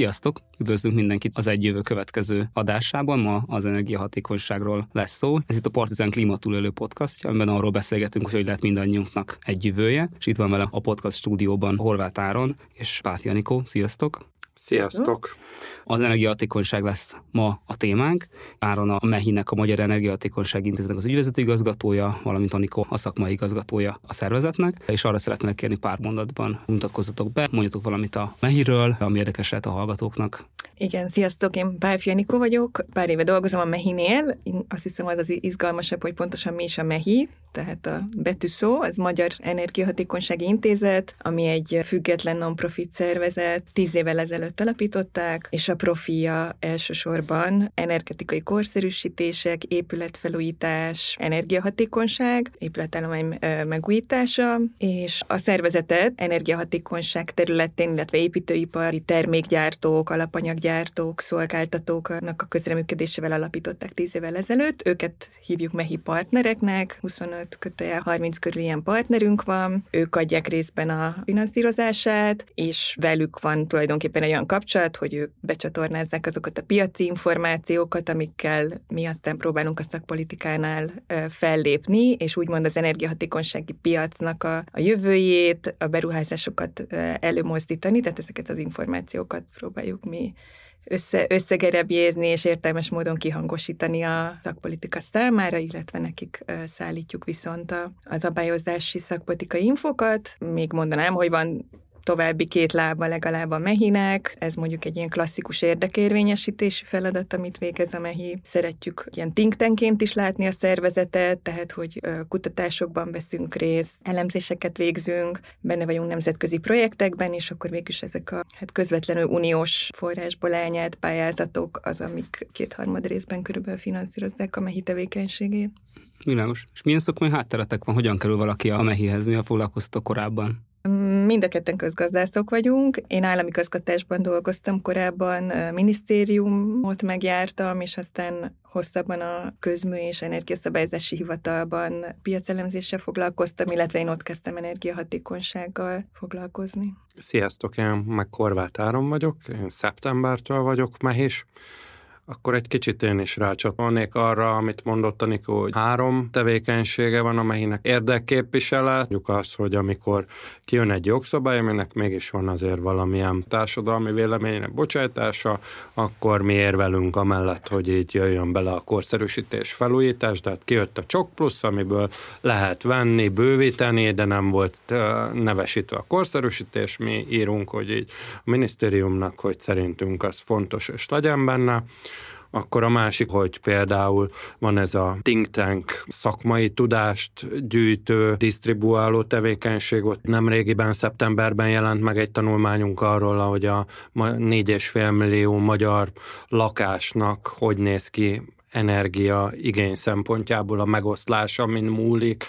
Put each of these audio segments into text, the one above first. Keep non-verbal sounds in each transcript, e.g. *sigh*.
Sziasztok! Üdvözlünk mindenkit az egy jövő következő adásában. Ma az energiahatékonyságról lesz szó. Ez itt a Partizán Klímatúlélő podcastja, amiben arról beszélgetünk, hogy hogy lehet mindannyiunknak egy jövője. És itt van vele a podcast stúdióban Horváth Áron és Páfi Janikó. Sziasztok! Sziasztok! Az energiahatékonyság lesz ma a témánk. Áron a MEHI-nek a Magyar Energiahatékonyság Intézetnek az ügyvezető igazgatója, valamint Anikó a szakmai igazgatója a szervezetnek, és arra szeretnék kérni pár mondatban mutatkozzatok be, mondjatok valamit a MEHI-ről, ami érdekes lehet a hallgatóknak. Igen, sziasztok, én Pálfi Janikó vagyok, pár éve dolgozom a MEHI-nél, én azt hiszem az az izgalmasabb, hogy pontosan mi is a MEHI, tehát a betűszó, az Magyar Energiahatékonysági Intézet, ami egy független non-profit szervezet, tíz évvel ezelőtt alapították, és a profia elsősorban energetikai korszerűsítések, épületfelújítás, energiahatékonyság, épületállomány megújítása, és a szervezetet energiahatékonyság területén, illetve építőipari termékgyártók, alapanyaggyártók, szolgáltatóknak a közreműködésével alapították tíz évvel ezelőtt. Őket hívjuk MEHI partnereknek, 25 25 kötője 30 körül ilyen partnerünk van, ők adják részben a finanszírozását, és velük van tulajdonképpen egy olyan kapcsolat, hogy ők becsatornázzák azokat a piaci információkat, amikkel mi aztán próbálunk a szakpolitikánál fellépni, és úgymond az energiahatékonysági piacnak a, a jövőjét, a beruházásokat előmozdítani, tehát ezeket az információkat próbáljuk mi össze, összegerebjézni és értelmes módon kihangosítani a szakpolitika számára, illetve nekik szállítjuk viszont a, az abályozási szakpolitikai infokat. Még mondanám, hogy van további két lába legalább a mehinek. Ez mondjuk egy ilyen klasszikus érdekérvényesítési feladat, amit végez a mehi. Szeretjük ilyen think is látni a szervezetet, tehát hogy kutatásokban veszünk részt, elemzéseket végzünk, benne vagyunk nemzetközi projektekben, és akkor végülis ezek a hát közvetlenül uniós forrásból elnyert pályázatok az, amik kétharmad részben körülbelül finanszírozzák a mehi tevékenységét. Világos. És milyen szakmai hátteretek van? Hogyan kerül valaki a mehihez? Mi a foglalkoztató korábban? Mind a ketten közgazdászok vagyunk. Én állami közgatásban dolgoztam korábban, minisztériumot megjártam, és aztán hosszabban a közmű és energiaszabályzási hivatalban piacelemzéssel foglalkoztam, illetve én ott kezdtem energiahatékonysággal foglalkozni. Sziasztok, én meg Korvát Áron vagyok, én szeptembertől vagyok mehés, akkor egy kicsit én is rácsatolnék arra, amit mondott Anikó, hogy három tevékenysége van, amelynek érdekképviselet. Mondjuk az, hogy amikor kijön egy jogszabály, aminek mégis van azért valamilyen társadalmi véleménynek bocsájtása, akkor mi érvelünk amellett, hogy így jöjjön bele a korszerűsítés, felújítás, tehát kijött a csok plusz, amiből lehet venni, bővíteni, de nem volt nevesítve a korszerűsítés. Mi írunk, hogy így a minisztériumnak, hogy szerintünk az fontos, és legyen benne. Akkor a másik, hogy például van ez a think tank szakmai tudást gyűjtő, disztribuáló tevékenység. Ott nemrégiben szeptemberben jelent meg egy tanulmányunk arról, hogy a 4,5 millió magyar lakásnak hogy néz ki energia igény szempontjából a megoszlása, mint múlik,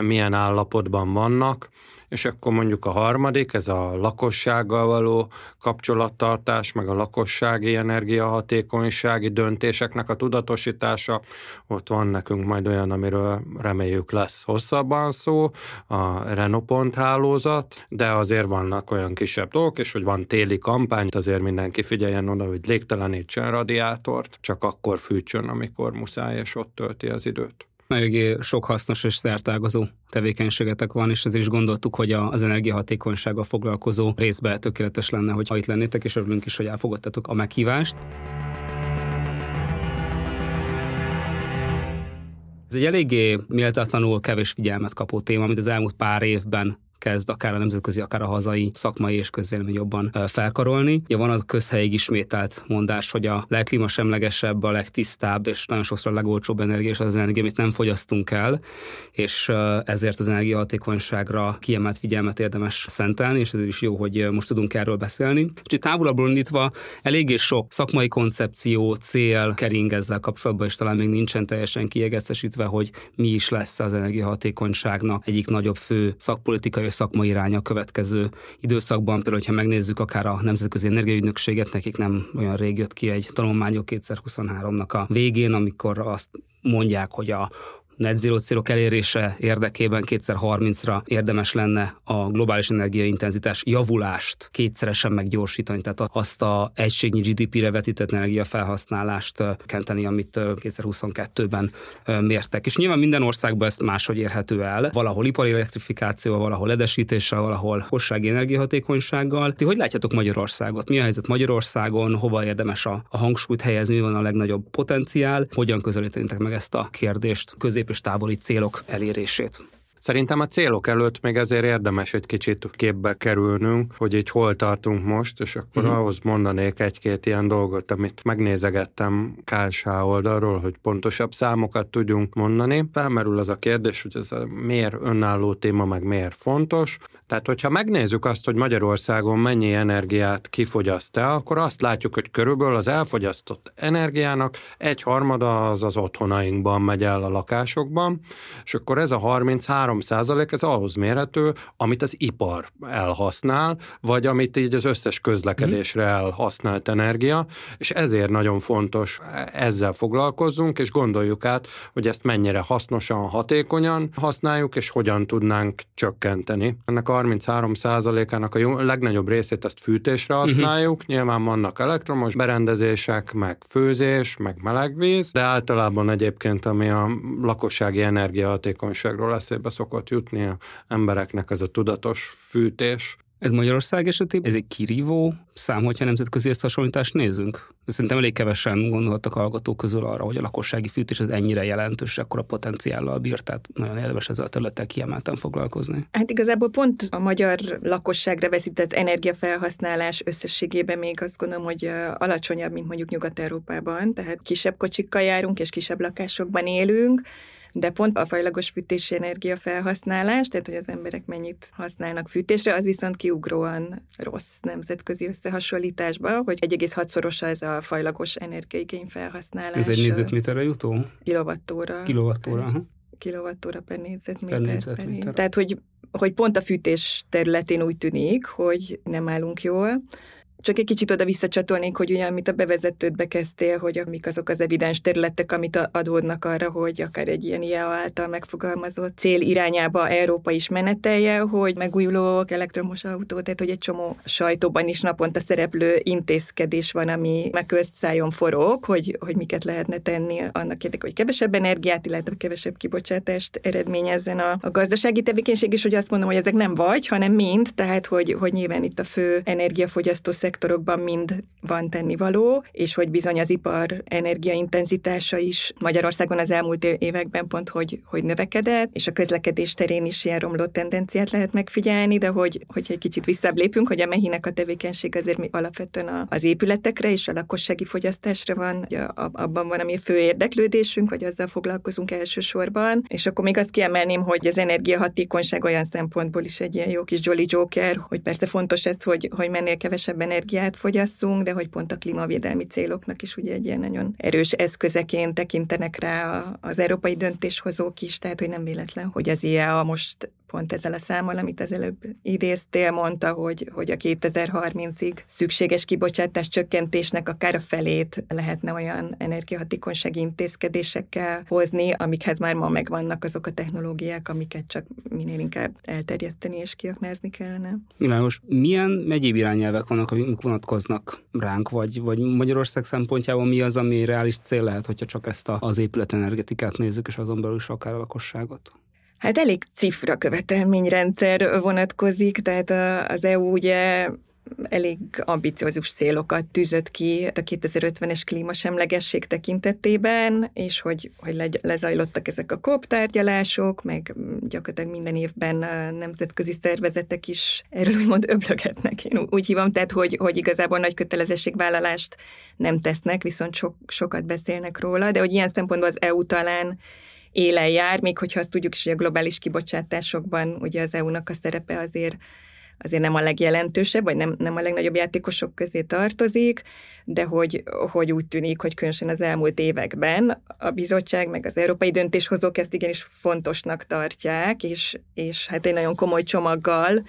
milyen állapotban vannak, és akkor mondjuk a harmadik, ez a lakossággal való kapcsolattartás, meg a lakossági energiahatékonysági döntéseknek a tudatosítása. Ott van nekünk majd olyan, amiről reméljük lesz hosszabban szó, a Renopont hálózat, de azért vannak olyan kisebb dolgok, és hogy van téli kampány, azért mindenki figyeljen oda, hogy légtelenítsen radiátort, csak akkor fűtsön, amikor muszáj, és ott tölti az időt eléggé sok hasznos és szertágazó tevékenységetek van, és ezért is gondoltuk, hogy az energiahatékonysággal foglalkozó részbe tökéletes lenne, hogy ha itt lennétek, és örülünk is, hogy elfogadtatok a meghívást. Ez egy eléggé méltatlanul kevés figyelmet kapó téma, amit az elmúlt pár évben kezd akár a nemzetközi, akár a hazai szakmai és közvélemény jobban felkarolni. Ja, van az közhelyig ismételt mondás, hogy a legklímasemlegesebb, a legtisztább és nagyon sokszor a legolcsóbb energia, és az, az energia, amit nem fogyasztunk el, és ezért az energiahatékonyságra kiemelt figyelmet érdemes szentelni, és ez is jó, hogy most tudunk erről beszélni. Kicsit távolabbról indítva eléggé sok szakmai koncepció, cél kering ezzel kapcsolatban, és talán még nincsen teljesen kiegészesítve, hogy mi is lesz az energiahatékonyságnak egyik nagyobb fő szakpolitikai szakmai iránya a következő időszakban. Például, hogyha megnézzük akár a Nemzetközi Energiaügynökséget, nekik nem olyan rég jött ki egy tanulmányok 2023-nak a végén, amikor azt mondják, hogy a net zero célok elérése érdekében 2030-ra érdemes lenne a globális energiaintenzitás javulást kétszeresen meggyorsítani, tehát azt a egységnyi GDP-re vetített energiafelhasználást kenteni, amit 2022-ben mértek. És nyilván minden országban ezt máshogy érhető el. Valahol ipari elektrifikációval, valahol ledesítéssel, valahol hossági energiahatékonysággal. Ti hogy látjátok Magyarországot? Mi a helyzet Magyarországon? Hova érdemes a, a hangsúlyt helyezni? Mi van a legnagyobb potenciál? Hogyan közelítenétek meg ezt a kérdést, közép és távoli célok elérését? Szerintem a célok előtt még ezért érdemes egy kicsit képbe kerülnünk, hogy így hol tartunk most, és akkor uh-huh. ahhoz mondanék egy-két ilyen dolgot, amit megnézegettem KSH oldalról, hogy pontosabb számokat tudjunk mondani. Felmerül az a kérdés, hogy ez a miért önálló téma, meg miért fontos. Tehát, hogyha megnézzük azt, hogy Magyarországon mennyi energiát kifogyaszt el, akkor azt látjuk, hogy körülbelül az elfogyasztott energiának egy harmada az az otthonainkban megy el a lakásokban, és akkor ez a 33 3 ez ahhoz mérhető, amit az ipar elhasznál, vagy amit így az összes közlekedésre elhasznált energia, és ezért nagyon fontos ezzel foglalkozzunk, és gondoljuk át, hogy ezt mennyire hasznosan, hatékonyan használjuk, és hogyan tudnánk csökkenteni. Ennek a 33% ának a legnagyobb részét ezt fűtésre mhm. használjuk, uh-huh. nyilván vannak elektromos berendezések, meg főzés, meg melegvíz, de általában egyébként, ami a lakossági energiahatékonyságról eszébe szokott jutni a embereknek ez a tudatos fűtés. Ez Magyarország esetében ez egy kirívó szám, hogyha nemzetközi összehasonlítást nézünk? Szerintem elég kevesen gondoltak hallgatók közül arra, hogy a lakossági fűtés az ennyire jelentős, akkor a potenciállal bír, tehát nagyon érdemes ezzel a területtel kiemelten foglalkozni. Hát igazából pont a magyar lakosságra veszített energiafelhasználás összességében még azt gondolom, hogy alacsonyabb, mint mondjuk Nyugat-Európában, tehát kisebb kocsikkal járunk és kisebb lakásokban élünk, de pont a fajlagos fűtési energia felhasználás, tehát hogy az emberek mennyit használnak fűtésre, az viszont kiugróan rossz nemzetközi összehasonlításba, hogy 1,6-szorosa ez a fajlagos energiaigény felhasználás. Ez egy négyzetméterre jutó? Kilovattóra. Kilovattóra, kilovattóra per négyzetméter. Per négyzetméter. Tehát, hogy, hogy pont a fűtés területén úgy tűnik, hogy nem állunk jól, csak egy kicsit oda visszacsatolnék, hogy ugye, amit a bevezetőt bekezdtél, hogy mik azok az evidens területek, amit adódnak arra, hogy akár egy ilyen IEA által megfogalmazott cél irányába Európa is menetelje, hogy megújulók, elektromos autó, tehát hogy egy csomó sajtóban is naponta szereplő intézkedés van, ami meg közszájon forog, hogy, hogy miket lehetne tenni annak érdekében, hogy kevesebb energiát, illetve kevesebb kibocsátást eredményezzen a, a gazdasági tevékenység, és hogy azt mondom, hogy ezek nem vagy, hanem mind, tehát hogy, hogy nyilván itt a fő energiafogyasztó szektorokban mind van tennivaló, és hogy bizony az ipar energiaintenzitása is Magyarországon az elmúlt években pont, hogy, hogy növekedett, és a közlekedés terén is ilyen romló tendenciát lehet megfigyelni, de hogy, hogy egy kicsit visszább lépünk, hogy a mehinek a tevékenység azért mi alapvetően az épületekre és a lakossági fogyasztásra van, abban van a mi fő érdeklődésünk, hogy azzal foglalkozunk elsősorban, és akkor még azt kiemelném, hogy az energiahatékonyság olyan szempontból is egy ilyen jó kis jolly joker, hogy persze fontos ez, hogy, hogy mennél kevesebb energia energiát fogyasszunk, de hogy pont a klímavédelmi céloknak is ugye egy ilyen nagyon erős eszközeként tekintenek rá az európai döntéshozók is, tehát hogy nem véletlen, hogy az IEA most pont ezzel a számmal, amit az előbb idéztél, mondta, hogy, hogy a 2030-ig szükséges kibocsátás csökkentésnek akár a felét lehetne olyan energiahatékonysági intézkedésekkel hozni, amikhez már ma megvannak azok a technológiák, amiket csak minél inkább elterjeszteni és kiaknázni kellene. Világos. Milyen egyéb irányelvek vannak, amik vonatkoznak ránk, vagy, vagy Magyarország szempontjából mi az, ami reális cél lehet, hogyha csak ezt a, az épületenergetikát nézzük, és azon belül is akár a lakosságot? Hát elég cifra követelményrendszer vonatkozik, tehát az EU ugye elég ambiciózus célokat tűzött ki a 2050-es klímasemlegesség tekintetében, és hogy, hogy lezajlottak ezek a COP tárgyalások, meg gyakorlatilag minden évben nemzetközi szervezetek is erről úgymond öblögetnek, én úgy hívom, tehát hogy, hogy igazából nagy kötelezettségvállalást nem tesznek, viszont sok, sokat beszélnek róla, de hogy ilyen szempontból az EU talán élen jár, még hogyha azt tudjuk is, hogy a globális kibocsátásokban ugye az EU-nak a szerepe azért azért nem a legjelentősebb, vagy nem, nem a legnagyobb játékosok közé tartozik, de hogy, hogy úgy tűnik, hogy különösen az elmúlt években a bizottság meg az európai döntéshozók ezt igenis fontosnak tartják, és, és hát egy nagyon komoly csomaggal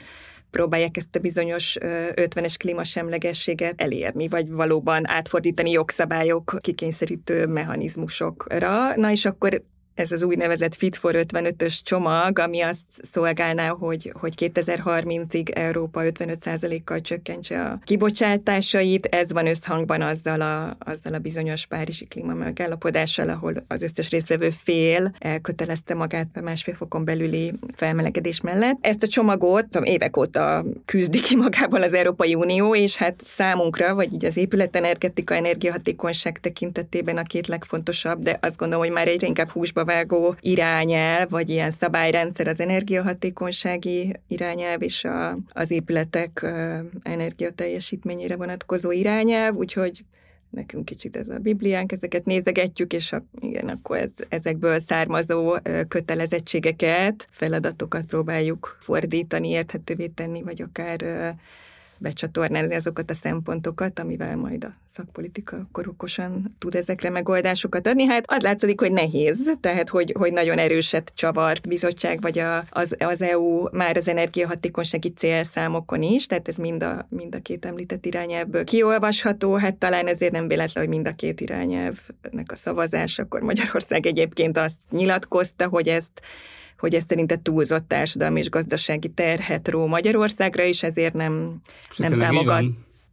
próbálják ezt a bizonyos 50-es klímasemlegességet elérni, vagy valóban átfordítani jogszabályok kikényszerítő mechanizmusokra. Na és akkor ez az úgynevezett Fit for 55-ös csomag, ami azt szolgálná, hogy, hogy 2030-ig Európa 55%-kal csökkentse a kibocsátásait. Ez van összhangban azzal a, azzal a bizonyos Párizsi klíma megállapodással, ahol az összes részvevő fél elkötelezte magát a másfél fokon belüli felmelegedés mellett. Ezt a csomagot tudom, évek óta küzdi ki magában az Európai Unió, és hát számunkra, vagy így az épületenergetika, energiahatékonyság tekintetében a két legfontosabb, de azt gondolom, hogy már egyre inkább húsba vágó irányelv, vagy ilyen szabályrendszer az energiahatékonysági irányelv és a, az épületek energiateljesítményére vonatkozó irányelv, úgyhogy nekünk kicsit ez a Bibliánk, ezeket nézegetjük, és a, igen, akkor ez, ezekből származó kötelezettségeket, feladatokat próbáljuk fordítani, érthetővé tenni, vagy akár becsatornázni azokat a szempontokat, amivel majd a szakpolitika akkor tud ezekre megoldásokat adni. Hát az látszik, hogy nehéz, tehát hogy, hogy nagyon erőset csavart bizottság, vagy a, az, az EU már az energiahatékonysági célszámokon is, tehát ez mind a, mind a két említett irányelvből kiolvasható, hát talán ezért nem véletlen, hogy mind a két irányelvnek a szavazás, akkor Magyarország egyébként azt nyilatkozta, hogy ezt hogy ez szerinte túlzott társadalmi és gazdasági terhet ró Magyarországra, és ezért nem, és nem, támogat,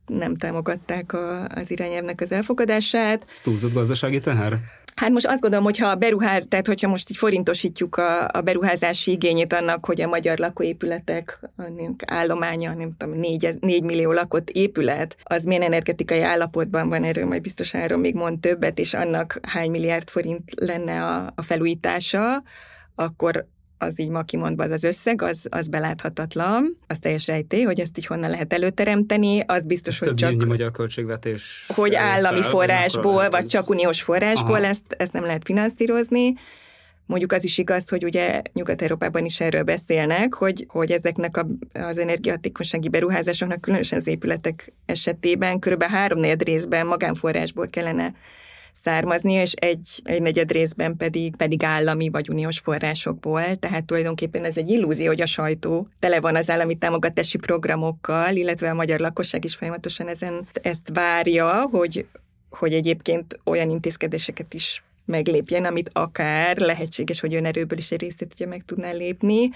nem támogatták a, az irányelvnek az elfogadását. Ez túlzott gazdasági teher? Hát most azt gondolom, hogyha a beruház, tehát hogyha most így forintosítjuk a, a beruházási igényét annak, hogy a magyar lakóépületek állománya, nem tudom, 4, 4 millió lakott épület, az milyen energetikai állapotban van, erről majd biztos Áron még mond többet, és annak hány milliárd forint lenne a, a felújítása, akkor az így ma kimondva az az összeg, az, az beláthatatlan, az teljes rejté, hogy ezt így honnan lehet előteremteni, az biztos, hogy csak... magyar költségvetés... Hogy állami fel, forrásból, vagy ez... csak uniós forrásból ezt, ezt nem lehet finanszírozni. Mondjuk az is igaz, hogy ugye Nyugat-Európában is erről beszélnek, hogy, hogy ezeknek a, az energiahatékonysági beruházásoknak, különösen az épületek esetében kb. három részben magánforrásból kellene származni, és egy, egy negyed részben pedig, pedig állami vagy uniós forrásokból. Tehát tulajdonképpen ez egy illúzió, hogy a sajtó tele van az állami támogatási programokkal, illetve a magyar lakosság is folyamatosan ezen ezt várja, hogy, hogy egyébként olyan intézkedéseket is meglépjen, amit akár lehetséges, hogy önerőből is egy részét ugye meg tudná lépni.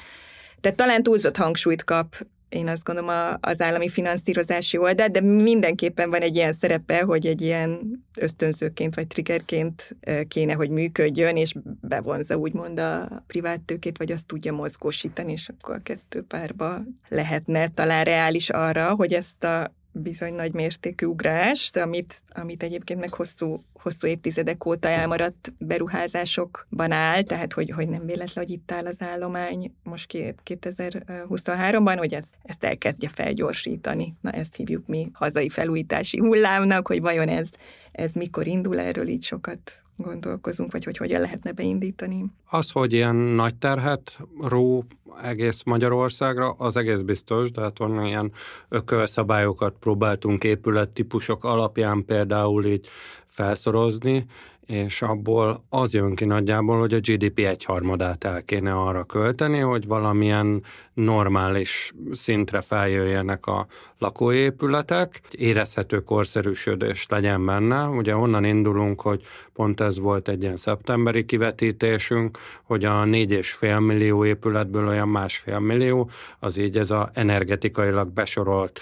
Tehát talán túlzott hangsúlyt kap én azt gondolom az állami finanszírozási oldal, de mindenképpen van egy ilyen szerepe, hogy egy ilyen ösztönzőként vagy triggerként kéne, hogy működjön, és bevonza úgymond a privát tőkét, vagy azt tudja mozgósítani, és akkor a kettő párba lehetne talán reális arra, hogy ezt a bizony nagy mértékű ugrást, amit, amit egyébként meg hosszú, hosszú évtizedek óta elmaradt beruházásokban áll, tehát hogy, hogy nem véletlen, hogy itt áll az állomány most 2023-ban, hogy ezt, ezt elkezdje felgyorsítani. Na ezt hívjuk mi hazai felújítási hullámnak, hogy vajon ez, ez mikor indul, erről így sokat gondolkozunk, vagy hogy hogyan lehetne beindítani. Az, hogy ilyen nagy terhet ró egész Magyarországra, az egész biztos, de hát van ilyen ökölszabályokat próbáltunk épülettípusok alapján például így felszorozni, és abból az jön ki nagyjából, hogy a GDP egyharmadát el kéne arra költeni, hogy valamilyen normális szintre feljöjjenek a lakóépületek, érezhető korszerűsödés legyen benne. Ugye onnan indulunk, hogy pont ez volt egy ilyen szeptemberi kivetítésünk, hogy a 4,5 millió épületből olyan másfél millió, az így ez a energetikailag besorolt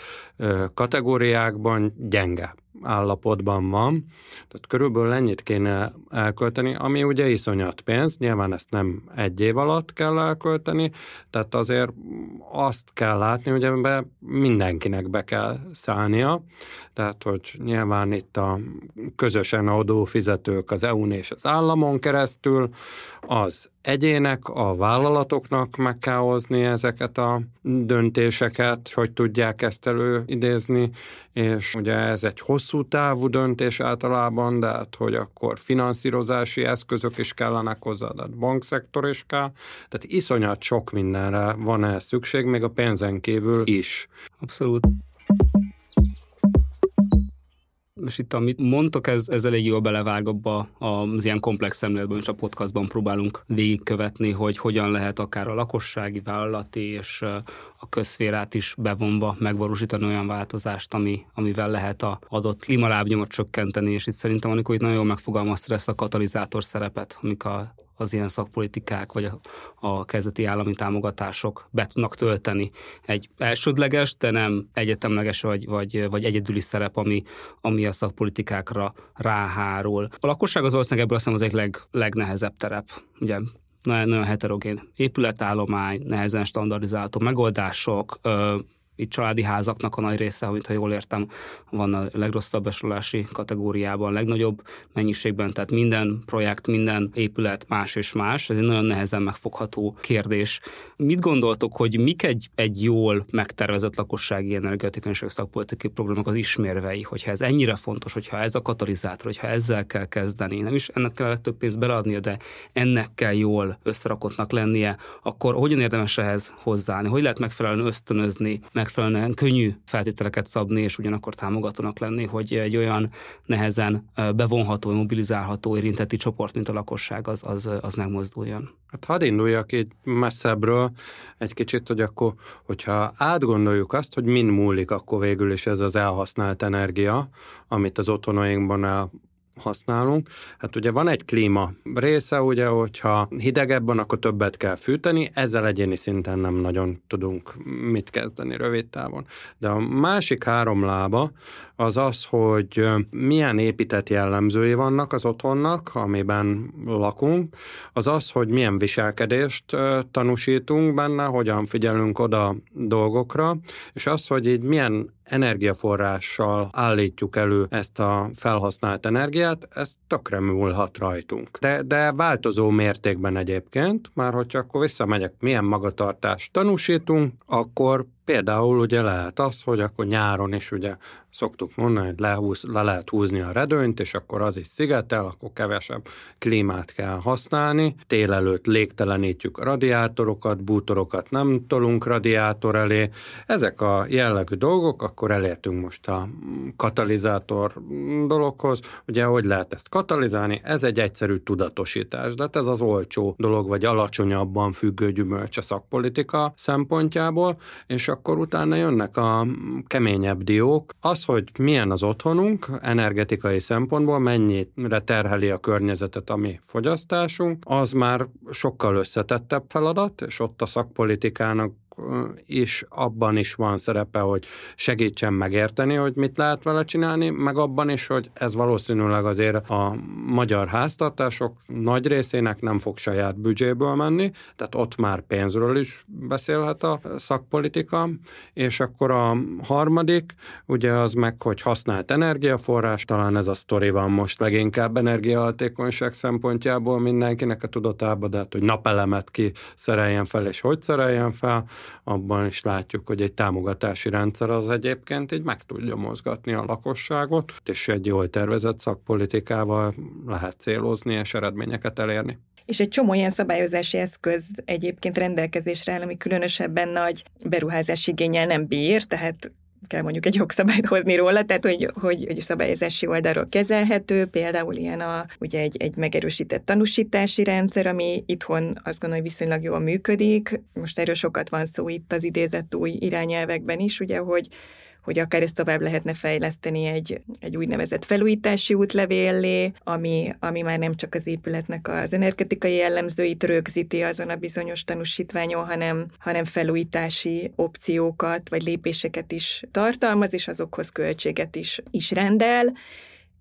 kategóriákban gyenge állapotban van, tehát körülbelül ennyit kéne elkölteni, ami ugye iszonyat pénz, nyilván ezt nem egy év alatt kell elkölteni, tehát azért azt kell látni, hogy ebben mindenkinek be kell szállnia, tehát hogy nyilván itt a közösen adófizetők az EU-n és az államon keresztül, az egyének, a vállalatoknak meg kell hozni ezeket a döntéseket, hogy tudják ezt előidézni, és ugye ez egy hosszú távú döntés általában, de hát, hogy akkor finanszírozási eszközök is kellenek hozzá, de bankszektor is kell, tehát iszonyat sok mindenre van ez szükség, még a pénzen kívül is. Abszolút most itt, amit mondtok, ez, ez elég jól belevág abba az ilyen komplex szemléletben, és a podcastban próbálunk végigkövetni, hogy hogyan lehet akár a lakossági, vállalati és a közszférát is bevonva megvalósítani olyan változást, ami, amivel lehet a adott klímalábnyomot csökkenteni, és itt szerintem amikor itt nagyon jól megfogalmazta ezt a katalizátor szerepet, amik a az ilyen szakpolitikák, vagy a, a kezdeti állami támogatások be tudnak tölteni egy elsődleges, de nem egyetemleges vagy, vagy, vagy egyedüli szerep, ami, ami a szakpolitikákra ráhárul. A lakosság az ország ebből azt hiszem az egy leg, legnehezebb terep. Ugye nagyon, nagyon heterogén épületállomány, nehezen standardizálható megoldások, itt családi házaknak a nagy része, amit ha jól értem, van a legrosszabb besolási kategóriában, legnagyobb mennyiségben, tehát minden projekt, minden épület más és más, ez egy nagyon nehezen megfogható kérdés. Mit gondoltok, hogy mik egy, egy jól megtervezett lakossági energetikai szakpolitikai programok az ismérvei, hogyha ez ennyire fontos, hogyha ez a katalizátor, hogyha ezzel kell kezdeni, nem is ennek kell több pénzt beleadnia, de ennek kell jól összerakottnak lennie, akkor hogyan érdemes ehhez hozzáállni? Hogy lehet megfelelően ösztönözni, megfelelően könnyű feltételeket szabni, és ugyanakkor támogatónak lenni, hogy egy olyan nehezen bevonható, mobilizálható érintetti csoport, mint a lakosság, az, az, az megmozduljon. Hát hadd induljak így messzebbről egy kicsit, hogy akkor, hogyha átgondoljuk azt, hogy mind múlik akkor végül is ez az elhasznált energia, amit az otthonainkban használunk. Hát ugye van egy klíma része, ugye, hogyha hidegebb van, akkor többet kell fűteni, ezzel egyéni szinten nem nagyon tudunk mit kezdeni rövid távon. De a másik három lába az az, hogy milyen épített jellemzői vannak az otthonnak, amiben lakunk, az az, hogy milyen viselkedést tanúsítunk benne, hogyan figyelünk oda dolgokra, és az, hogy így milyen energiaforrással állítjuk elő ezt a felhasznált energiát, ez tökre múlhat rajtunk. De, de változó mértékben egyébként, már hogyha akkor visszamegyek, milyen magatartást tanúsítunk, akkor Például ugye lehet az, hogy akkor nyáron is ugye szoktuk mondani, hogy lehúz, le lehet húzni a redőnyt, és akkor az is szigetel, akkor kevesebb klímát kell használni. Tél előtt légtelenítjük a radiátorokat, bútorokat nem tolunk radiátor elé. Ezek a jellegű dolgok, akkor elértünk most a katalizátor dologhoz. Ugye, hogy lehet ezt katalizálni? Ez egy egyszerű tudatosítás, de hát ez az olcsó dolog, vagy alacsonyabban függő gyümölcs a szakpolitika szempontjából, és akkor utána jönnek a keményebb diók. Az, hogy milyen az otthonunk energetikai szempontból, mennyire terheli a környezetet a mi fogyasztásunk, az már sokkal összetettebb feladat, és ott a szakpolitikának is abban is van szerepe, hogy segítsen megérteni, hogy mit lehet vele csinálni, meg abban is, hogy ez valószínűleg azért a magyar háztartások nagy részének nem fog saját büdzséből menni, tehát ott már pénzről is beszélhet a szakpolitika, és akkor a harmadik, ugye az meg, hogy használt energiaforrás, talán ez a sztori van most leginkább energiahatékonyság szempontjából mindenkinek a tudatába, de hát, hogy napelemet ki szereljen fel, és hogy szereljen fel, abban is látjuk, hogy egy támogatási rendszer az egyébként így meg tudja mozgatni a lakosságot, és egy jól tervezett szakpolitikával lehet célozni és eredményeket elérni. És egy csomó ilyen szabályozási eszköz egyébként rendelkezésre áll, ami különösebben nagy beruházási igényel nem bír, tehát kell mondjuk egy jogszabályt hozni róla, tehát hogy, hogy, hogy szabályozási oldalról kezelhető, például ilyen a, ugye egy, egy megerősített tanúsítási rendszer, ami itthon azt gondolom, hogy viszonylag jól működik. Most erről sokat van szó itt az idézett új irányelvekben is, ugye, hogy hogy akár ezt tovább lehetne fejleszteni egy, egy úgynevezett felújítási útlevéllé, ami, ami már nem csak az épületnek az energetikai jellemzőit rögzíti azon a bizonyos tanúsítványon, hanem, hanem felújítási opciókat vagy lépéseket is tartalmaz, és azokhoz költséget is, is rendel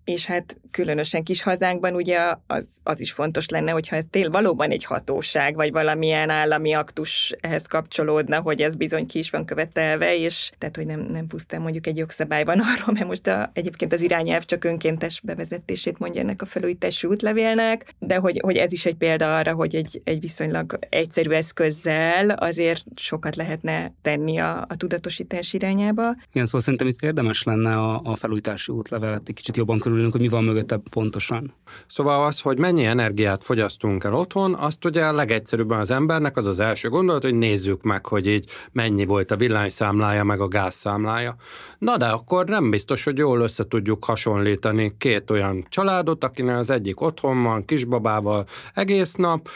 és hát különösen kis hazánkban ugye az, az is fontos lenne, hogyha ez tél valóban egy hatóság, vagy valamilyen állami aktus ehhez kapcsolódna, hogy ez bizony ki is van követelve, és tehát, hogy nem, nem pusztán mondjuk egy jogszabály van *laughs* arról, mert most a, egyébként az irányelv csak önkéntes bevezetését mondja ennek a felújítási útlevélnek, de hogy, hogy ez is egy példa arra, hogy egy, egy viszonylag egyszerű eszközzel azért sokat lehetne tenni a, a tudatosítás irányába. Igen, szóval szerintem itt érdemes lenne a, a felújítási útlevelet egy kicsit jobban körülünk, hogy mi van mögötte pontosan. Szóval az, hogy mennyi energiát fogyasztunk el otthon, azt ugye a legegyszerűbben az embernek az az első gondolat, hogy nézzük meg, hogy így mennyi volt a villanyszámlája, meg a gázszámlája. Na de akkor nem biztos, hogy jól össze tudjuk hasonlítani két olyan családot, akinek az egyik otthon van, kisbabával egész nap,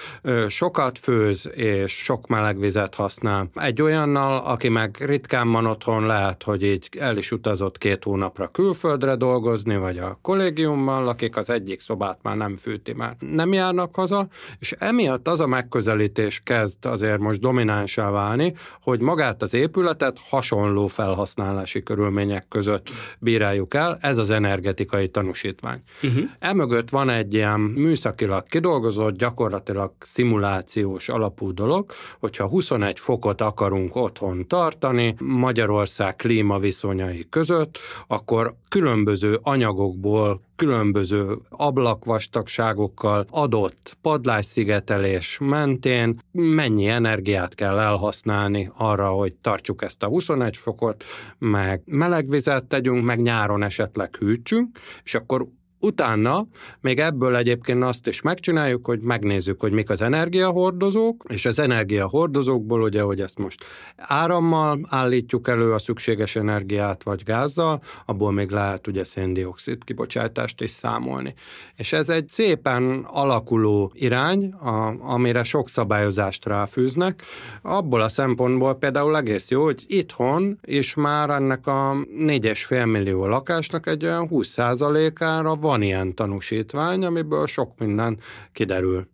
sokat főz és sok meleg vizet használ. Egy olyannal, aki meg ritkán van otthon, lehet, hogy így el is utazott két hónapra külföldre dolgozni, vagy a kollégiummal, akik az egyik szobát már nem fűti, már nem járnak haza, és emiatt az a megközelítés kezd azért most dominánsá válni, hogy magát az épületet hasonló felhasználási körülmények között bíráljuk el, ez az energetikai tanúsítvány. Uh-huh. Emögött van egy ilyen műszakilag kidolgozott, gyakorlatilag szimulációs alapú dolog, hogyha 21 fokot akarunk otthon tartani, Magyarország klímaviszonyai között, akkor különböző anyagokból különböző ablakvastagságokkal adott padlásszigetelés mentén mennyi energiát kell elhasználni arra, hogy tartsuk ezt a 21 fokot, meg melegvizet tegyünk, meg nyáron esetleg hűtsünk, és akkor Utána még ebből egyébként azt is megcsináljuk, hogy megnézzük, hogy mik az energiahordozók, és az energiahordozókból ugye, hogy ezt most árammal állítjuk elő a szükséges energiát, vagy gázzal, abból még lehet ugye széndiokszid kibocsátást is számolni. És ez egy szépen alakuló irány, a, amire sok szabályozást ráfűznek. Abból a szempontból például egész jó, hogy itthon is már ennek a 4,5 millió lakásnak egy olyan 20%-ára van ilyen tanúsítvány, amiből sok minden kiderül.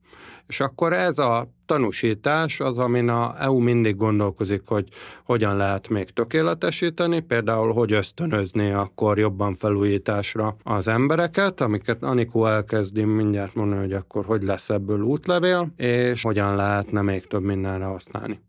És akkor ez a tanúsítás az, amin a EU mindig gondolkozik, hogy hogyan lehet még tökéletesíteni, például hogy ösztönözni akkor jobban felújításra az embereket, amiket Anikó elkezdi mindjárt mondani, hogy akkor hogy lesz ebből útlevél, és hogyan lehetne még több mindenre használni.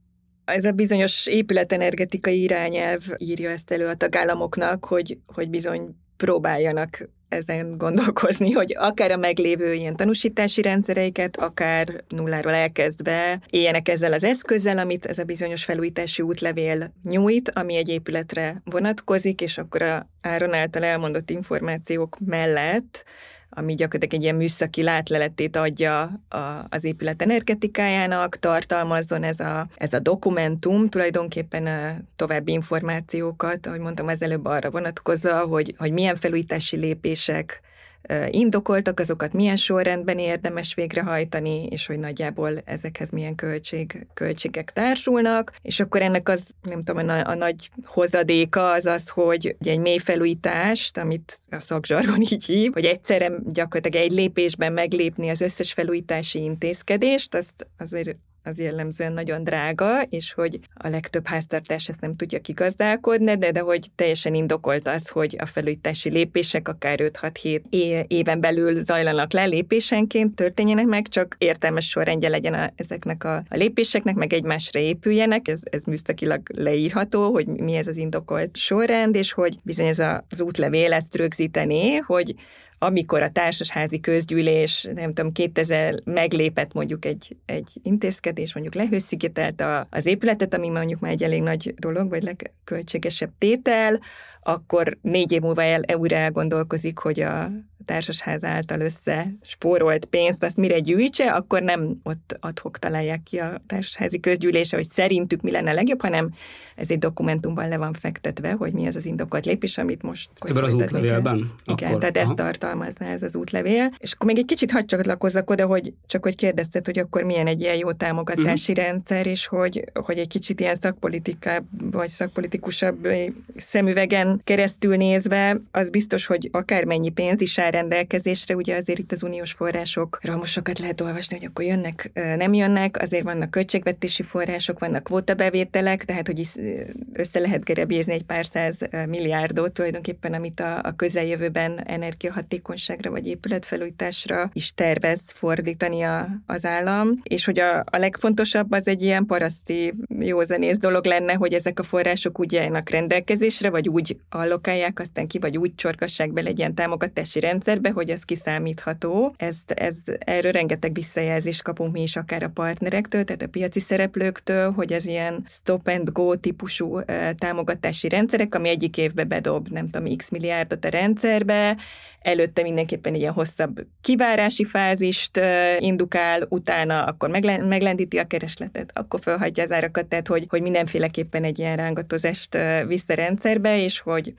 Ez a bizonyos épületenergetikai irányelv írja ezt elő a tagállamoknak, hogy, hogy bizony próbáljanak ezen gondolkozni, hogy akár a meglévő ilyen tanúsítási rendszereiket, akár nulláról elkezdve éljenek ezzel az eszközzel, amit ez a bizonyos felújítási útlevél nyújt, ami egy épületre vonatkozik, és akkor a Áron által elmondott információk mellett ami gyakorlatilag egy ilyen műszaki látleletét adja az épület energetikájának, tartalmazzon ez a, ez a dokumentum tulajdonképpen a további információkat, ahogy mondtam az előbb arra vonatkozva, hogy, hogy milyen felújítási lépések indokoltak, azokat milyen sorrendben érdemes végrehajtani, és hogy nagyjából ezekhez milyen költség, költségek társulnak, és akkor ennek az, nem tudom, a, a nagy hozadéka az az, hogy egy mély felújítást, amit a szakzsargon *laughs* így hív, hogy egyszerre gyakorlatilag egy lépésben meglépni az összes felújítási intézkedést, azt azért az jellemzően nagyon drága, és hogy a legtöbb háztartás ezt nem tudja kigazdálkodni, de, de hogy teljesen indokolt az, hogy a felújítási lépések akár 5-6-7 éven belül zajlanak le lépésenként, történjenek meg, csak értelmes sorrendje legyen a, ezeknek a, a lépéseknek, meg egymásra épüljenek, ez, ez műszakilag leírható, hogy mi ez az indokolt sorrend, és hogy bizony ez az útlevél ezt rögzíteni, hogy amikor a társasházi közgyűlés, nem tudom, 2000 meglépett mondjuk egy, egy intézkedés, mondjuk lehőszigetelt az épületet, ami mondjuk már egy elég nagy dolog, vagy legköltségesebb tétel, akkor négy év múlva el, újra elgondolkozik, hogy a társasház által össze spórolt pénzt, azt mire gyűjtse, akkor nem ott adhok találják ki a társasházi közgyűlése, hogy szerintük mi lenne legjobb, hanem ez egy dokumentumban le van fektetve, hogy mi az az indokolt lépés, amit most... Ebben az útlevélben? Igen, akkor, tehát aha. ezt tartalmazná ez az útlevél. És akkor még egy kicsit hadd csatlakozzak oda, hogy csak hogy kérdezted, hogy akkor milyen egy ilyen jó támogatási uh-huh. rendszer, és hogy, hogy egy kicsit ilyen szakpolitikább, vagy szakpolitikusabb szemüvegen keresztül nézve, az biztos, hogy akármennyi pénz is áll rendelkezésre, ugye azért itt az uniós forrásokra most sokat lehet olvasni, hogy akkor jönnek, nem jönnek, azért vannak költségvetési források, vannak kvótabevételek, tehát hogy össze lehet gerebézni egy pár száz milliárdot tulajdonképpen, amit a, a közeljövőben energiahatékonyságra vagy épületfelújításra is tervez fordítani a, az állam, és hogy a, a legfontosabb az egy ilyen paraszti józanész dolog lenne, hogy ezek a források úgy állnak rendelkezésre, vagy úgy allokálják, aztán ki, vagy úgy csorgassák bele egy ilyen támogatási rendszerbe, hogy ez kiszámítható. Ez, ez, erről rengeteg visszajelzést kapunk mi is akár a partnerektől, tehát a piaci szereplőktől, hogy ez ilyen stop and go típusú támogatási rendszerek, ami egyik évbe bedob, nem tudom, x milliárdot a rendszerbe, előtte mindenképpen ilyen hosszabb kivárási fázist indukál, utána akkor meglendíti a keresletet, akkor felhagyja az árakat, tehát hogy, hogy mindenféleképpen egy ilyen rángatozást visz a rendszerbe, és hogy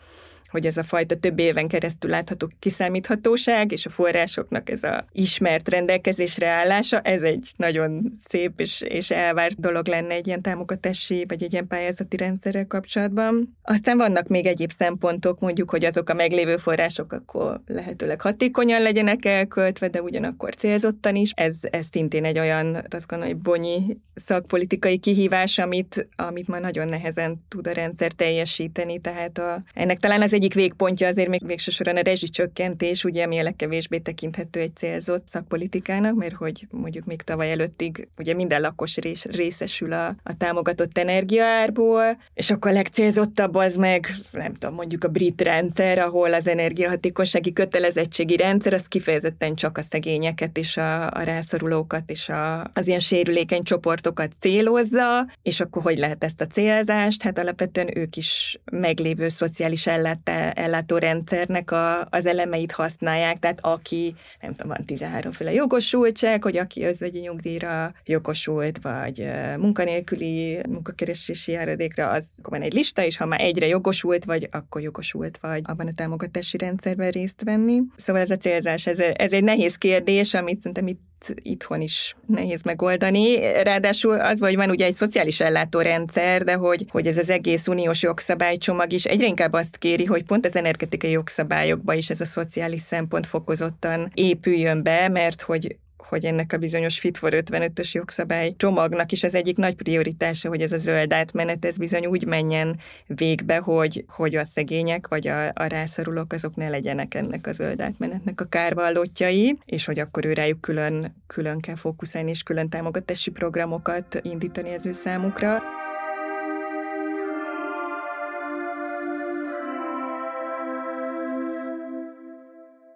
hogy ez a fajta több éven keresztül látható kiszámíthatóság, és a forrásoknak ez a ismert rendelkezésre állása, ez egy nagyon szép és, és elvárt dolog lenne egy ilyen támogatási, vagy egy ilyen pályázati rendszerrel kapcsolatban. Aztán vannak még egyéb szempontok, mondjuk, hogy azok a meglévő források akkor lehetőleg hatékonyan legyenek elköltve, de ugyanakkor célzottan is. Ez, ez szintén egy olyan, azt gondolom, hogy bonyi szakpolitikai kihívás, amit, amit már nagyon nehezen tud a rendszer teljesíteni, tehát a, ennek talán az egyik végpontja azért még végső soron a rezsicsökkentés, ugye, ami a legkevésbé tekinthető egy célzott szakpolitikának, mert hogy mondjuk még tavaly előttig ugye minden lakos rés, részesül a, a támogatott energiaárból, és akkor a legcélzottabb az meg, nem tudom, mondjuk a brit rendszer, ahol az energiahatékonysági kötelezettségi rendszer az kifejezetten csak a szegényeket és a, a rászorulókat és a, az ilyen sérülékeny csoportokat célozza, és akkor hogy lehet ezt a célzást? Hát alapvetően ők is meglévő szociális ellátá, ellátórendszernek a, az elemeit használják, tehát aki, nem tudom, van 13 féle jogosultság, hogy aki özvegyi nyugdíjra jogosult, vagy munkanélküli munkakeresési járadékra, az akkor van egy lista, és ha már egyre jogosult vagy, akkor jogosult vagy abban a támogatási rendszerben részt venni. Szóval ez a célzás, ez, ez egy nehéz kérdés, amit szerintem itt itthon is nehéz megoldani. Ráadásul az, hogy van ugye egy szociális ellátórendszer, de hogy, hogy ez az egész uniós jogszabálycsomag is egyre inkább azt kéri, hogy pont az energetikai jogszabályokba is ez a szociális szempont fokozottan épüljön be, mert hogy hogy ennek a bizonyos Fit for 55-ös jogszabály csomagnak is az egyik nagy prioritása, hogy ez a zöld átmenet, ez bizony úgy menjen végbe, hogy, hogy a szegények vagy a, a rászorulók azok ne legyenek ennek a zöld átmenetnek a kárvallottjai, és hogy akkor ő rájuk külön, külön kell fókuszálni, és külön támogatási programokat indítani az ő számukra.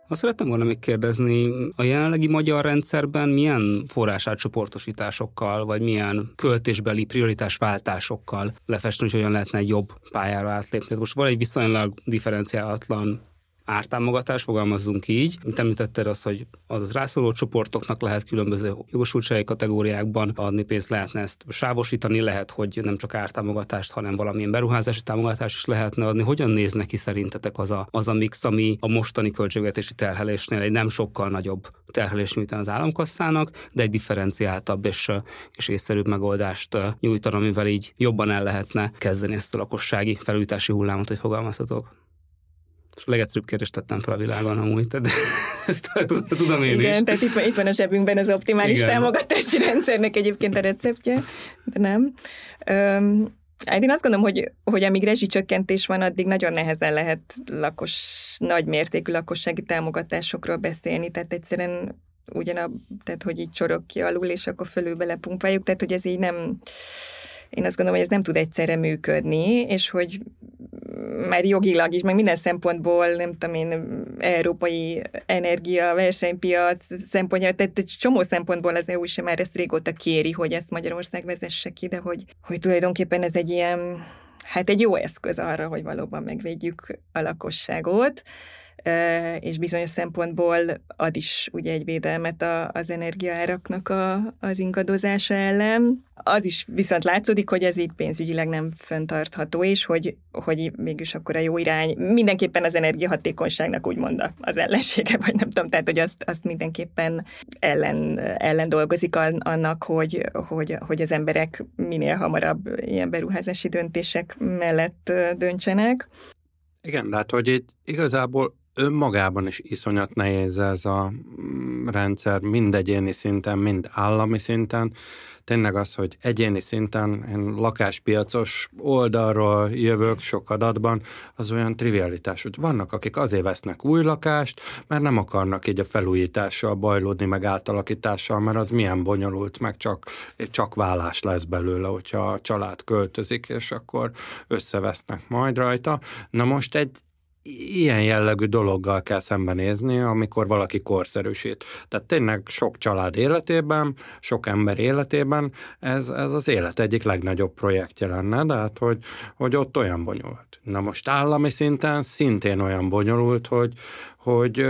Azt szerettem volna még kérdezni, a jelenlegi magyar rendszerben milyen forrásátcsoportosításokkal, vagy milyen költésbeli prioritásváltásokkal lefesteni, hogy hogyan lehetne jobb pályára átlépni. Most van egy viszonylag differenciálatlan ártámogatás, fogalmazzunk így. Mint említetted az, hogy az rászoruló csoportoknak lehet különböző jogosultsági kategóriákban adni pénzt, lehetne ezt sávosítani, lehet, hogy nem csak ártámogatást, hanem valamilyen beruházási támogatást is lehetne adni. Hogyan néz neki szerintetek az a, az a mix, ami a mostani költségvetési terhelésnél egy nem sokkal nagyobb terhelés nyújtani az államkasszának, de egy differenciáltabb és, és észszerűbb megoldást nyújtani, amivel így jobban el lehetne kezdeni ezt a lakossági felújítási hullámot, hogy fogalmazhatok. És a legegyszerűbb kérdést tettem fel a világon amúgy, tehát *laughs* ezt tudom én Igen, is. tehát itt van, itt van a zsebünkben az optimális Igen. támogatási rendszernek egyébként a receptje, de nem. Hát én azt gondolom, hogy, hogy amíg rezsicsökkentés van, addig nagyon nehezen lehet lakos, nagy mértékű lakossági támogatásokról beszélni, tehát egyszerűen ugyanab, tehát hogy így csorog ki alul, és akkor fölül belepumpáljuk, tehát hogy ez így nem, én azt gondolom, hogy ez nem tud egyszerre működni, és hogy már jogilag is, meg minden szempontból, nem tudom én, európai energia, versenypiac szempontja, tehát egy csomó szempontból az EU sem már ezt régóta kéri, hogy ezt Magyarország vezesse ki, de hogy, hogy tulajdonképpen ez egy ilyen, hát egy jó eszköz arra, hogy valóban megvédjük a lakosságot és bizonyos szempontból ad is ugye egy védelmet a, az energiaáraknak a, az ingadozása ellen. Az is viszont látszódik, hogy ez így pénzügyileg nem fenntartható, és hogy, hogy mégis akkor a jó irány mindenképpen az energiahatékonyságnak úgymond az ellensége, vagy nem tudom, tehát hogy azt, azt mindenképpen ellen, ellen dolgozik annak, hogy, hogy, hogy az emberek minél hamarabb ilyen beruházási döntések mellett döntsenek. Igen, de hát, hogy itt igazából önmagában is iszonyat nehéz ez a mm, rendszer, mind egyéni szinten, mind állami szinten. Tényleg az, hogy egyéni szinten, én lakáspiacos oldalról jövök sok adatban, az olyan trivialitás, hogy vannak, akik azért vesznek új lakást, mert nem akarnak így a felújítással bajlódni, meg átalakítással, mert az milyen bonyolult, meg csak, csak vállás lesz belőle, hogyha a család költözik, és akkor összevesznek majd rajta. Na most egy ilyen jellegű dologgal kell szembenézni, amikor valaki korszerűsít. Tehát tényleg sok család életében, sok ember életében ez, ez az élet egyik legnagyobb projektje lenne, de hát hogy, hogy ott olyan bonyolult. Na most állami szinten szintén olyan bonyolult, hogy, hogy,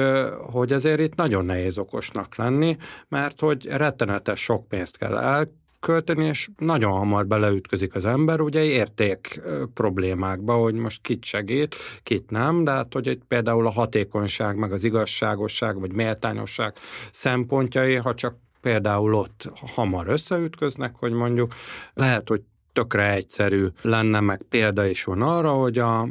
hogy azért itt nagyon nehéz okosnak lenni, mert hogy rettenetes sok pénzt kell el költeni, és nagyon hamar beleütközik az ember, ugye érték problémákba, hogy most kit segít, kit nem, de hát, hogy például a hatékonyság, meg az igazságosság, vagy méltányosság szempontjai, ha csak például ott hamar összeütköznek, hogy mondjuk lehet, hogy tökre egyszerű lenne, meg példa is van arra, hogy a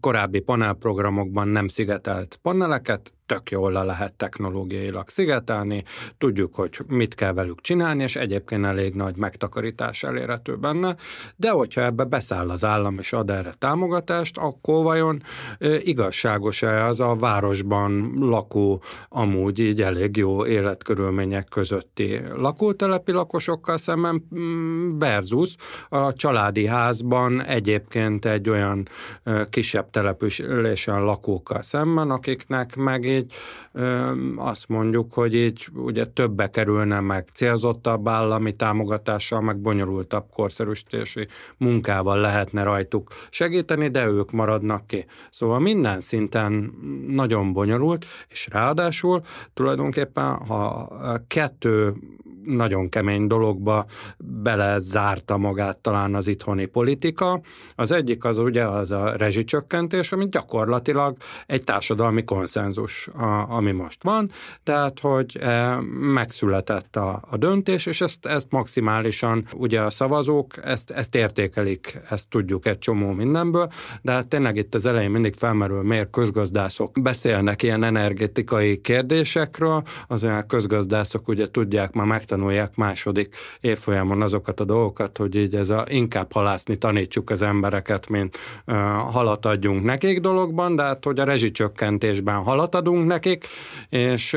korábbi panelprogramokban nem szigetelt paneleket tök jól le lehet technológiailag szigetelni, tudjuk, hogy mit kell velük csinálni, és egyébként elég nagy megtakarítás elérhető benne, de hogyha ebbe beszáll az állam és ad erre támogatást, akkor vajon igazságos-e az a városban lakó, amúgy így elég jó életkörülmények közötti lakótelepi lakosokkal szemben mm, versus a családi házban egyébként egy olyan kisebb településen lakókkal szemben, akiknek meg így azt mondjuk, hogy így ugye többe kerülne meg célzottabb állami támogatással, meg bonyolultabb korszerűsítési munkával lehetne rajtuk segíteni, de ők maradnak ki. Szóval minden szinten nagyon bonyolult, és ráadásul tulajdonképpen, ha kettő nagyon kemény dologba belezárta magát talán az itthoni politika. Az egyik az ugye az a rezsicsökkentés, ami gyakorlatilag egy társadalmi konszenzus, a, ami most van, tehát hogy e, megszületett a, a döntés, és ezt, ezt maximálisan ugye a szavazók ezt, ezt értékelik, ezt tudjuk egy csomó mindenből, de hát tényleg itt az elején mindig felmerül, miért közgazdászok beszélnek ilyen energetikai kérdésekről, az olyan közgazdászok ugye tudják már megtanulják második évfolyamon azokat a dolgokat, hogy így ez a inkább halászni tanítsuk az embereket, mint uh, halat adjunk nekik dologban, de hát hogy a rezsicsökkentésben halat adunk nekik, és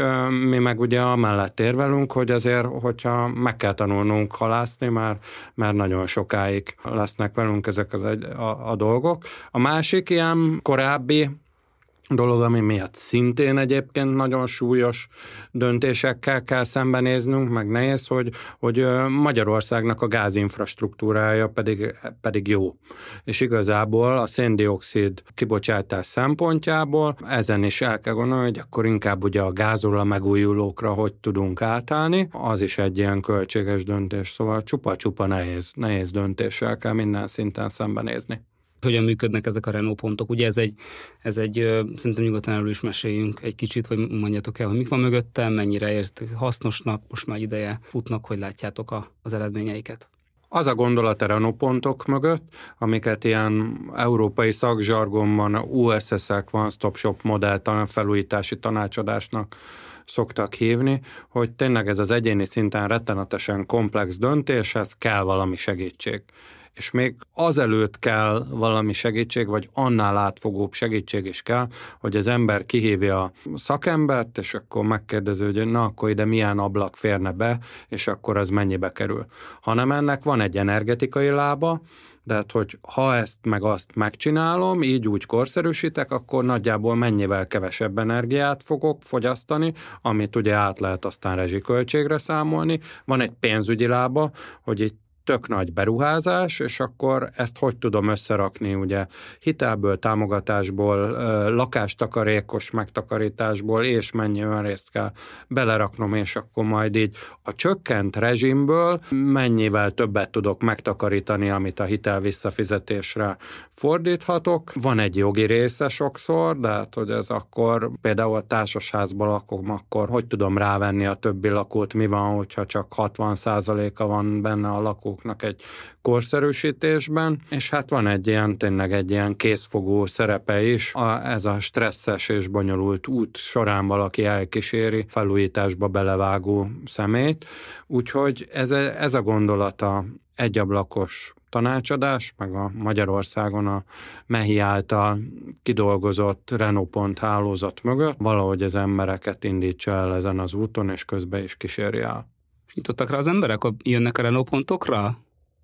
mi meg ugye amellett érvelünk, hogy azért, hogyha meg kell tanulnunk halászni, már, mert nagyon sokáig lesznek velünk ezek az a, a dolgok. A másik ilyen korábbi dolog, ami miatt szintén egyébként nagyon súlyos döntésekkel kell szembenéznünk, meg nehéz, hogy, hogy Magyarországnak a gázinfrastruktúrája pedig, pedig jó. És igazából a széndiokszid kibocsátás szempontjából ezen is el kell gondolni, hogy akkor inkább ugye a gázról a megújulókra hogy tudunk átállni, az is egy ilyen költséges döntés, szóval csupa-csupa nehéz, nehéz döntéssel kell minden szinten szembenézni hogyan működnek ezek a Renault pontok. Ugye ez egy, ez egy szerintem nyugodtan erről is meséljünk egy kicsit, vagy mondjatok el, hogy mik van mögöttem, mennyire érzt hasznosnak, most már ideje futnak, hogy látjátok a, az eredményeiket. Az a gondolat a Renault pontok mögött, amiket ilyen európai szakzsargonban USS-ek, One Stop Shop modell felújítási tanácsadásnak szoktak hívni, hogy tényleg ez az egyéni szinten rettenetesen komplex döntéshez kell valami segítség és még azelőtt kell valami segítség, vagy annál átfogóbb segítség is kell, hogy az ember kihívja a szakembert, és akkor megkérdezi, hogy na akkor ide milyen ablak férne be, és akkor az mennyibe kerül. Hanem ennek van egy energetikai lába, de hát, hogy ha ezt meg azt megcsinálom, így úgy korszerűsítek, akkor nagyjából mennyivel kevesebb energiát fogok fogyasztani, amit ugye át lehet aztán rezsiköltségre számolni. Van egy pénzügyi lába, hogy itt tök nagy beruházás, és akkor ezt hogy tudom összerakni, ugye hitelből, támogatásból, lakástakarékos megtakarításból, és mennyi önrészt kell beleraknom, és akkor majd így a csökkent rezsimből mennyivel többet tudok megtakarítani, amit a hitel visszafizetésre fordíthatok. Van egy jogi része sokszor, de hát, hogy ez akkor például a társasházban lakom, akkor hogy tudom rávenni a többi lakót, mi van, hogyha csak 60%-a van benne a lakók autóknak egy korszerűsítésben, és hát van egy ilyen, tényleg egy ilyen készfogó szerepe is, a, ez a stresszes és bonyolult út során valaki elkíséri felújításba belevágó szemét, úgyhogy ez, ez a gondolata egyablakos tanácsadás, meg a Magyarországon a Mehi által kidolgozott Renault pont hálózat mögött. Valahogy az embereket indítsa el ezen az úton, és közben is kísérje el. És nyitottak rá az emberek, hogy jönnek a Renault pontokra?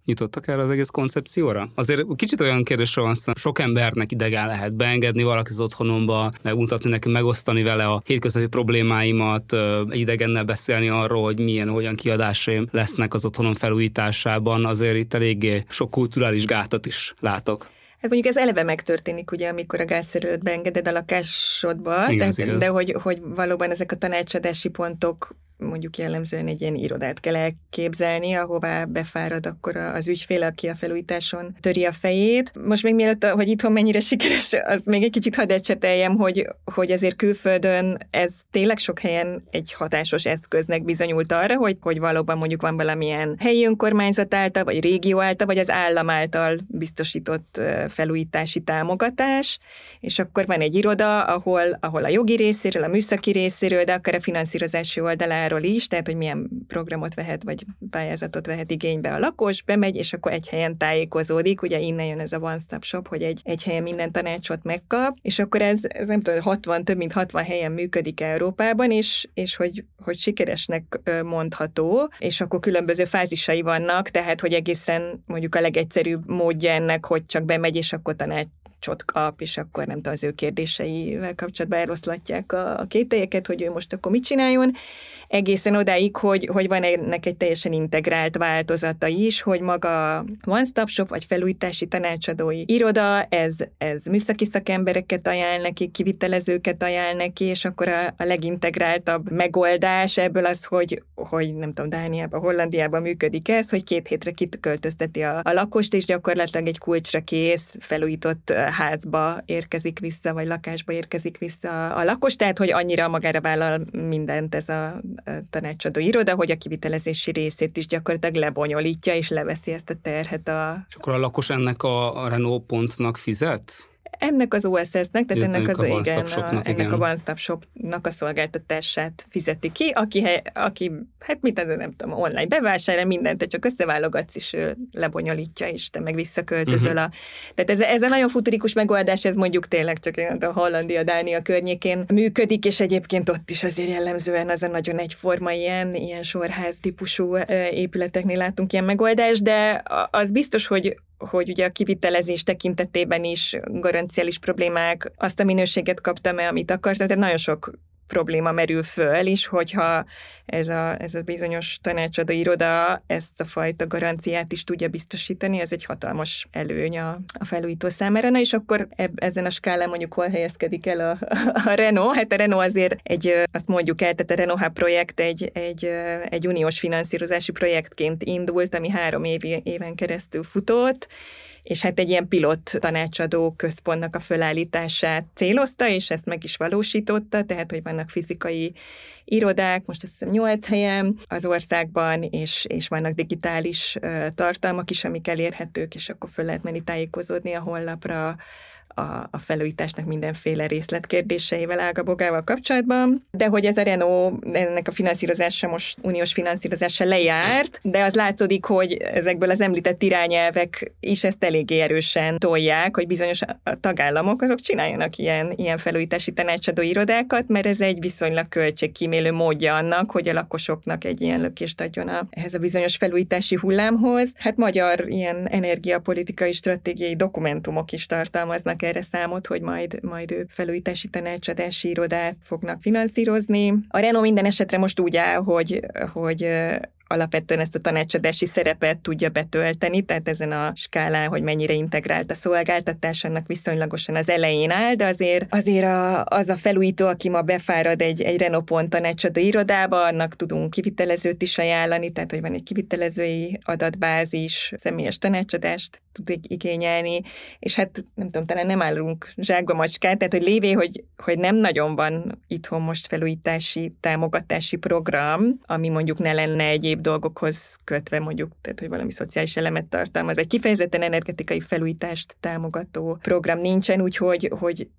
Nyitottak erre az egész koncepcióra? Azért kicsit olyan kérdésről van szó, sok embernek idegen lehet beengedni valaki az otthonomba, megmutatni neki, megosztani vele a hétköznapi problémáimat, egy idegennel beszélni arról, hogy milyen, hogyan kiadásaim lesznek az otthonom felújításában. Azért itt eléggé sok kulturális gátat is látok. Hát mondjuk ez eleve megtörténik, ugye, amikor a gázszerelőt beengeded a lakásodba, igaz, de, de hogy, hogy valóban ezek a tanácsadási pontok mondjuk jellemzően egy ilyen irodát kell elképzelni, ahová befárad akkor az ügyfél, aki a felújításon töri a fejét. Most még mielőtt, hogy itthon mennyire sikeres, az még egy kicsit hadd ecseteljem, hogy, hogy azért külföldön ez tényleg sok helyen egy hatásos eszköznek bizonyult arra, hogy, hogy valóban mondjuk van valamilyen helyi önkormányzat által, vagy régió által, vagy az állam által biztosított felújítási támogatás, és akkor van egy iroda, ahol, ahol a jogi részéről, a műszaki részéről, de akár a finanszírozási oldaláról is, tehát hogy milyen programot vehet, vagy pályázatot vehet igénybe a lakos, bemegy, és akkor egy helyen tájékozódik, ugye innen jön ez a one-stop shop, hogy egy, egy helyen minden tanácsot megkap, és akkor ez, ez nem tudom, 60, több mint 60 helyen működik Európában, és, és hogy, hogy sikeresnek mondható, és akkor különböző fázisai vannak, tehát hogy egészen mondjuk a legegyszerűbb módja ennek, hogy csak bemegy, és akkor tanács tanácsot kap, és akkor nem tudom, az ő kérdéseivel kapcsolatban eloszlatják a, a kételyeket, hogy ő most akkor mit csináljon, egészen odáig, hogy, hogy van ennek egy teljesen integrált változata is, hogy maga one-stop shop, vagy felújítási tanácsadói iroda, ez, ez műszaki szakembereket ajánl neki, kivitelezőket ajánl neki, és akkor a, a legintegráltabb megoldás ebből az, hogy, hogy nem tudom, Dániában, Hollandiában működik ez, hogy két hétre kitöltözteti a, a lakost, és gyakorlatilag egy kulcsra kész, felújított házba érkezik vissza, vagy lakásba érkezik vissza a lakos, tehát hogy annyira magára vállal mindent ez a tanácsadó iroda, hogy a kivitelezési részét is gyakorlatilag lebonyolítja, és leveszi ezt a terhet a... És akkor a lakos ennek a, Renault pontnak fizet? Ennek az OSS-nek, tehát ennek, ennek az a igen, a, ennek igen. a One Stop Shop-nak a szolgáltatását fizeti ki, aki, aki hát mit nem tudom, online bevásárol mindent, te csak összeválogatsz, és lebonyolítja, és te meg visszaköltözöl. Uh-huh. A, tehát ez, ez a nagyon futurikus megoldás, ez mondjuk tényleg csak a Hollandia, Dánia környékén működik, és egyébként ott is azért jellemzően az a nagyon egyforma ilyen, ilyen sorház típusú épületeknél látunk ilyen megoldást, de az biztos, hogy hogy ugye a kivitelezés tekintetében is garanciális problémák, azt a minőséget kaptam el, amit akartam, tehát nagyon sok probléma merül föl is, hogyha ez a, ez a bizonyos tanácsadó iroda ezt a fajta garanciát is tudja biztosítani, ez egy hatalmas előny a, a felújító számára. Na és akkor eb, ezen a skálán mondjuk hol helyezkedik el a, a Renault? Hát a Renault azért egy, azt mondjuk el, tehát a Renault Hub projekt egy, egy, egy uniós finanszírozási projektként indult, ami három év, éven keresztül futott, és hát egy ilyen pilot tanácsadó központnak a fölállítását célozta, és ezt meg is valósította, tehát hogy vannak fizikai irodák, most azt hiszem nyolc helyen az országban, és, és vannak digitális tartalmak is, amik elérhetők, és akkor föl lehet menni tájékozódni a honlapra, a, a felújításnak mindenféle részletkérdéseivel, ágabogával kapcsolatban, de hogy ez a Renault, ennek a finanszírozása most uniós finanszírozása lejárt, de az látszódik, hogy ezekből az említett irányelvek is ezt eléggé erősen tolják, hogy bizonyos tagállamok azok csináljanak ilyen, ilyen felújítási tanácsadó irodákat, mert ez egy viszonylag költségkímélő módja annak, hogy a lakosoknak egy ilyen lökést adjon a, ehhez a bizonyos felújítási hullámhoz. Hát magyar ilyen energiapolitikai stratégiai dokumentumok is tartalmaznak erre számot, hogy majd, majd ők felújítási tanácsadási irodát fognak finanszírozni. A Renault minden esetre most úgy áll, hogy, hogy alapvetően ezt a tanácsadási szerepet tudja betölteni, tehát ezen a skálán, hogy mennyire integrált a szolgáltatás, annak viszonylagosan az elején áll, de azért, azért a, az a felújító, aki ma befárad egy, egy Renault tanácsadó irodába, annak tudunk kivitelezőt is ajánlani, tehát hogy van egy kivitelezői adatbázis, személyes tanácsadást tud igényelni, és hát nem tudom, talán nem állunk zsákba macskát, tehát hogy lévé, hogy, hogy nem nagyon van itthon most felújítási támogatási program, ami mondjuk ne lenne egyéb dolgokhoz kötve mondjuk, tehát hogy valami szociális elemet tartalmaz, vagy kifejezetten energetikai felújítást támogató program nincsen, úgyhogy hogy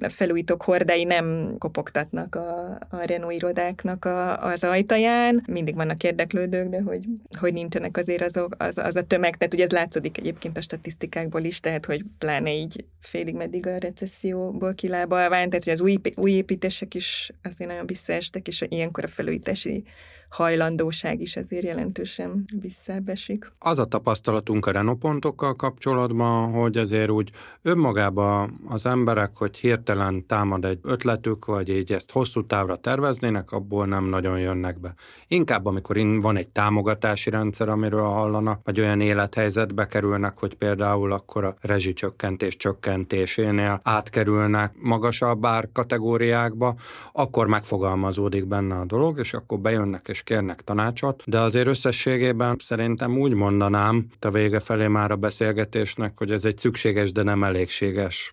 a felújítók hordái nem kopogtatnak a, a Renault irodáknak a, az ajtaján. Mindig vannak érdeklődők, de hogy, hogy nincsenek azért azok, az, az a tömeg, tehát ugye ez látszódik egyébként a statisztikákból is, tehát hogy pláne így félig meddig a recesszióból kilábalván, tehát hogy az új, új építések is azért nagyon visszaestek, és ilyenkor a felújítási hajlandóság is ezért jelentősen visszabesik. Az a tapasztalatunk a Renopontokkal kapcsolatban, hogy azért úgy önmagában az emberek, hogy hirtelen támad egy ötletük, vagy így ezt hosszú távra terveznének, abból nem nagyon jönnek be. Inkább, amikor van egy támogatási rendszer, amiről hallanak, vagy olyan élethelyzetbe kerülnek, hogy például akkor a rezsicsökkentés csökkentésénél átkerülnek magasabb ár kategóriákba, akkor megfogalmazódik benne a dolog, és akkor bejönnek és kérnek tanácsot, de azért összességében szerintem úgy mondanám, a vége felé már a beszélgetésnek, hogy ez egy szükséges, de nem elégséges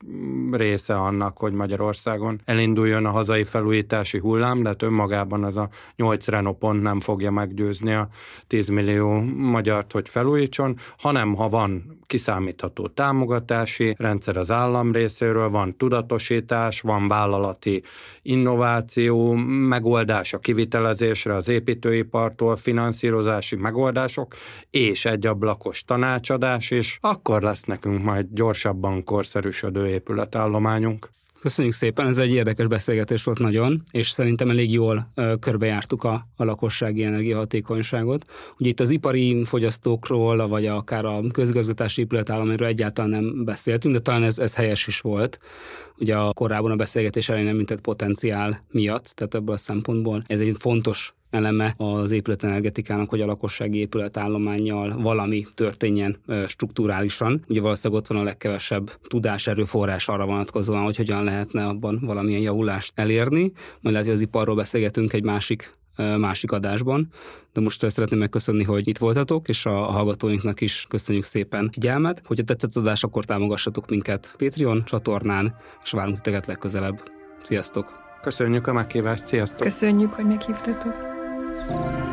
része annak, hogy Magyarországon elinduljon a hazai felújítási hullám, de hát önmagában az a 8 Renault pont nem fogja meggyőzni a 10 millió magyart, hogy felújítson, hanem ha van kiszámítható támogatási rendszer az állam részéről, van tudatosítás, van vállalati innováció, megoldás a kivitelezésre az építőipartól, finanszírozási megoldások, és egy ablakos tanácsadás is, akkor lesz nekünk majd gyorsabban korszerűsödő épületállományunk. Köszönjük szépen, ez egy érdekes beszélgetés volt nagyon, és szerintem elég jól körbejártuk a, a lakossági energiahatékonyságot. Ugye itt az ipari fogyasztókról, vagy akár a közgazgatási épületállományról egyáltalán nem beszéltünk, de talán ez, ez helyes is volt. Ugye a korábban a beszélgetés elején említett potenciál miatt, tehát ebből a szempontból ez egy fontos eleme az épületenergetikának, hogy a lakossági épületállományjal valami történjen strukturálisan. Ugye valószínűleg ott van a legkevesebb tudás erőforrás arra vonatkozóan, hogy hogyan lehetne abban valamilyen javulást elérni. Majd lehet, hogy az iparról beszélgetünk egy másik másik adásban, de most szeretném megköszönni, hogy itt voltatok, és a hallgatóinknak is köszönjük szépen figyelmet. Hogyha tetszett az adás, akkor támogassatok minket Patreon csatornán, és várunk titeket legközelebb. Sziasztok! Köszönjük a meghívást, sziasztok! Köszönjük, hogy meghívtatok! Bye.